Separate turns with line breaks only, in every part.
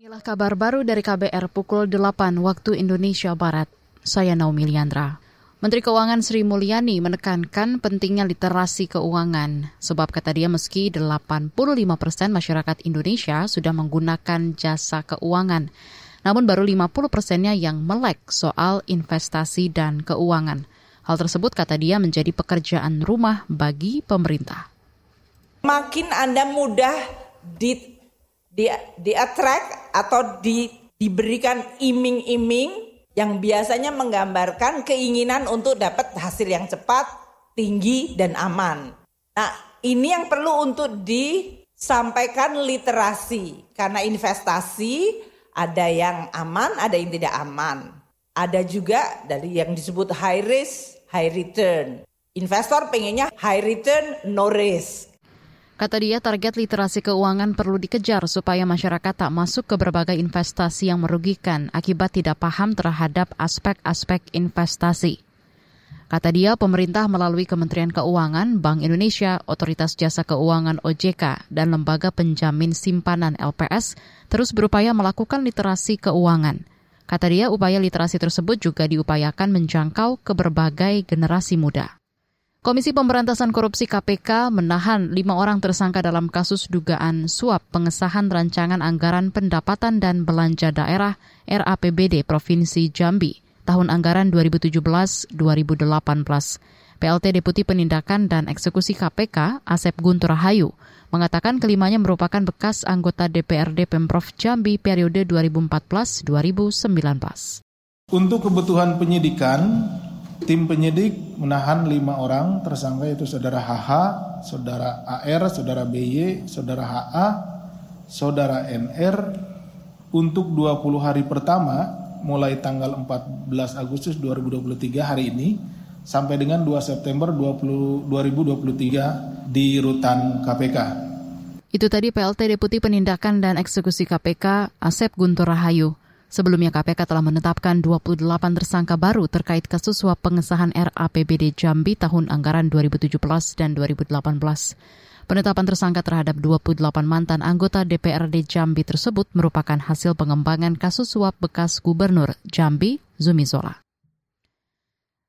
Inilah kabar baru dari KBR pukul 8 waktu Indonesia Barat. Saya Naomi Liandra. Menteri Keuangan Sri Mulyani menekankan pentingnya literasi keuangan. Sebab kata dia meski 85 persen masyarakat Indonesia sudah menggunakan jasa keuangan. Namun baru 50 persennya yang melek soal investasi dan keuangan. Hal tersebut kata dia menjadi pekerjaan rumah bagi pemerintah.
Makin Anda mudah di di, di attract atau di, diberikan iming-iming yang biasanya menggambarkan keinginan untuk dapat hasil yang cepat, tinggi, dan aman. Nah, ini yang perlu untuk disampaikan literasi. Karena investasi ada yang aman, ada yang tidak aman. Ada juga dari yang disebut high risk, high return. Investor pengennya high return, no risk.
Kata dia, target literasi keuangan perlu dikejar supaya masyarakat tak masuk ke berbagai investasi yang merugikan akibat tidak paham terhadap aspek-aspek investasi. Kata dia, pemerintah melalui Kementerian Keuangan, Bank Indonesia, Otoritas Jasa Keuangan OJK, dan Lembaga Penjamin Simpanan LPS terus berupaya melakukan literasi keuangan. Kata dia, upaya literasi tersebut juga diupayakan menjangkau ke berbagai generasi muda. Komisi Pemberantasan Korupsi KPK menahan lima orang tersangka dalam kasus dugaan suap pengesahan rancangan anggaran pendapatan dan belanja daerah RAPBD Provinsi Jambi tahun anggaran 2017-2018. PLT Deputi Penindakan dan Eksekusi KPK, Asep Guntur Rahayu, mengatakan kelimanya merupakan bekas anggota DPRD Pemprov Jambi periode 2014-2019.
Untuk kebutuhan penyidikan, tim penyidik menahan lima orang tersangka yaitu saudara HH, saudara AR, saudara BY, saudara HA, saudara NR untuk 20 hari pertama mulai tanggal 14 Agustus 2023 hari ini sampai dengan 2 September 20, 2023 di rutan KPK.
Itu tadi PLT Deputi Penindakan dan Eksekusi KPK Asep Guntur Rahayu. Sebelumnya KPK telah menetapkan 28 tersangka baru terkait kasus suap pengesahan RAPBD Jambi tahun anggaran 2017 dan 2018. Penetapan tersangka terhadap 28 mantan anggota DPRD Jambi tersebut merupakan hasil pengembangan kasus suap bekas Gubernur Jambi, Zumi Zola.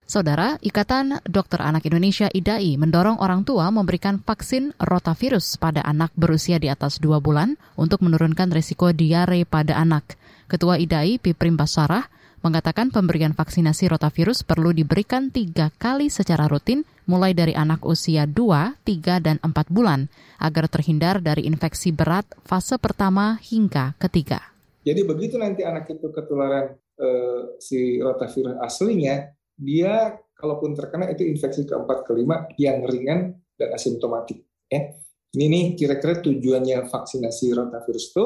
Saudara, Ikatan Dokter Anak Indonesia IDAI mendorong orang tua memberikan vaksin rotavirus pada anak berusia di atas 2 bulan untuk menurunkan risiko diare pada anak. Ketua IDAI Piprim Basarah mengatakan pemberian vaksinasi rotavirus perlu diberikan tiga kali secara rutin mulai dari anak usia 2, 3, dan 4 bulan agar terhindar dari infeksi berat fase pertama hingga ketiga.
Jadi begitu nanti anak itu ketularan uh, si rotavirus aslinya, dia kalaupun terkena itu infeksi keempat kelima yang ringan dan asimptomatik. Ya. Ini nih kira-kira tujuannya vaksinasi rotavirus itu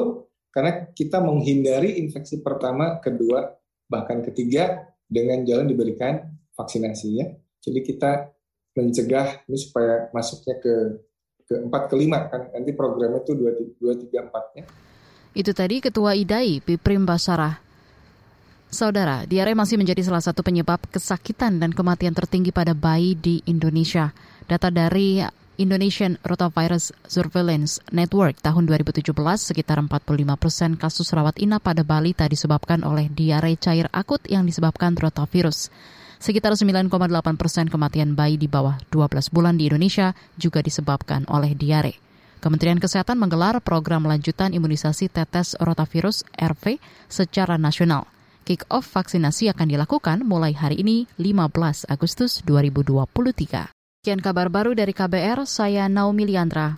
karena kita menghindari infeksi pertama, kedua, bahkan ketiga dengan jalan diberikan vaksinasi ya. Jadi kita mencegah ini supaya masuknya ke ke empat kelima kan nanti programnya itu dua dua tiga empat ya.
Itu tadi Ketua IDAI Piprim Basarah. Saudara, diare masih menjadi salah satu penyebab kesakitan dan kematian tertinggi pada bayi di Indonesia. Data dari Indonesian Rotavirus Surveillance Network tahun 2017 sekitar 45 persen kasus rawat inap pada balita disebabkan oleh diare cair akut yang disebabkan rotavirus. Sekitar 9,8 persen kematian bayi di bawah 12 bulan di Indonesia juga disebabkan oleh diare. Kementerian Kesehatan menggelar program lanjutan imunisasi tetes rotavirus RV secara nasional. Kick-off vaksinasi akan dilakukan mulai hari ini 15 Agustus 2023. Sekian kabar baru dari KBR, saya Naomi Liandra.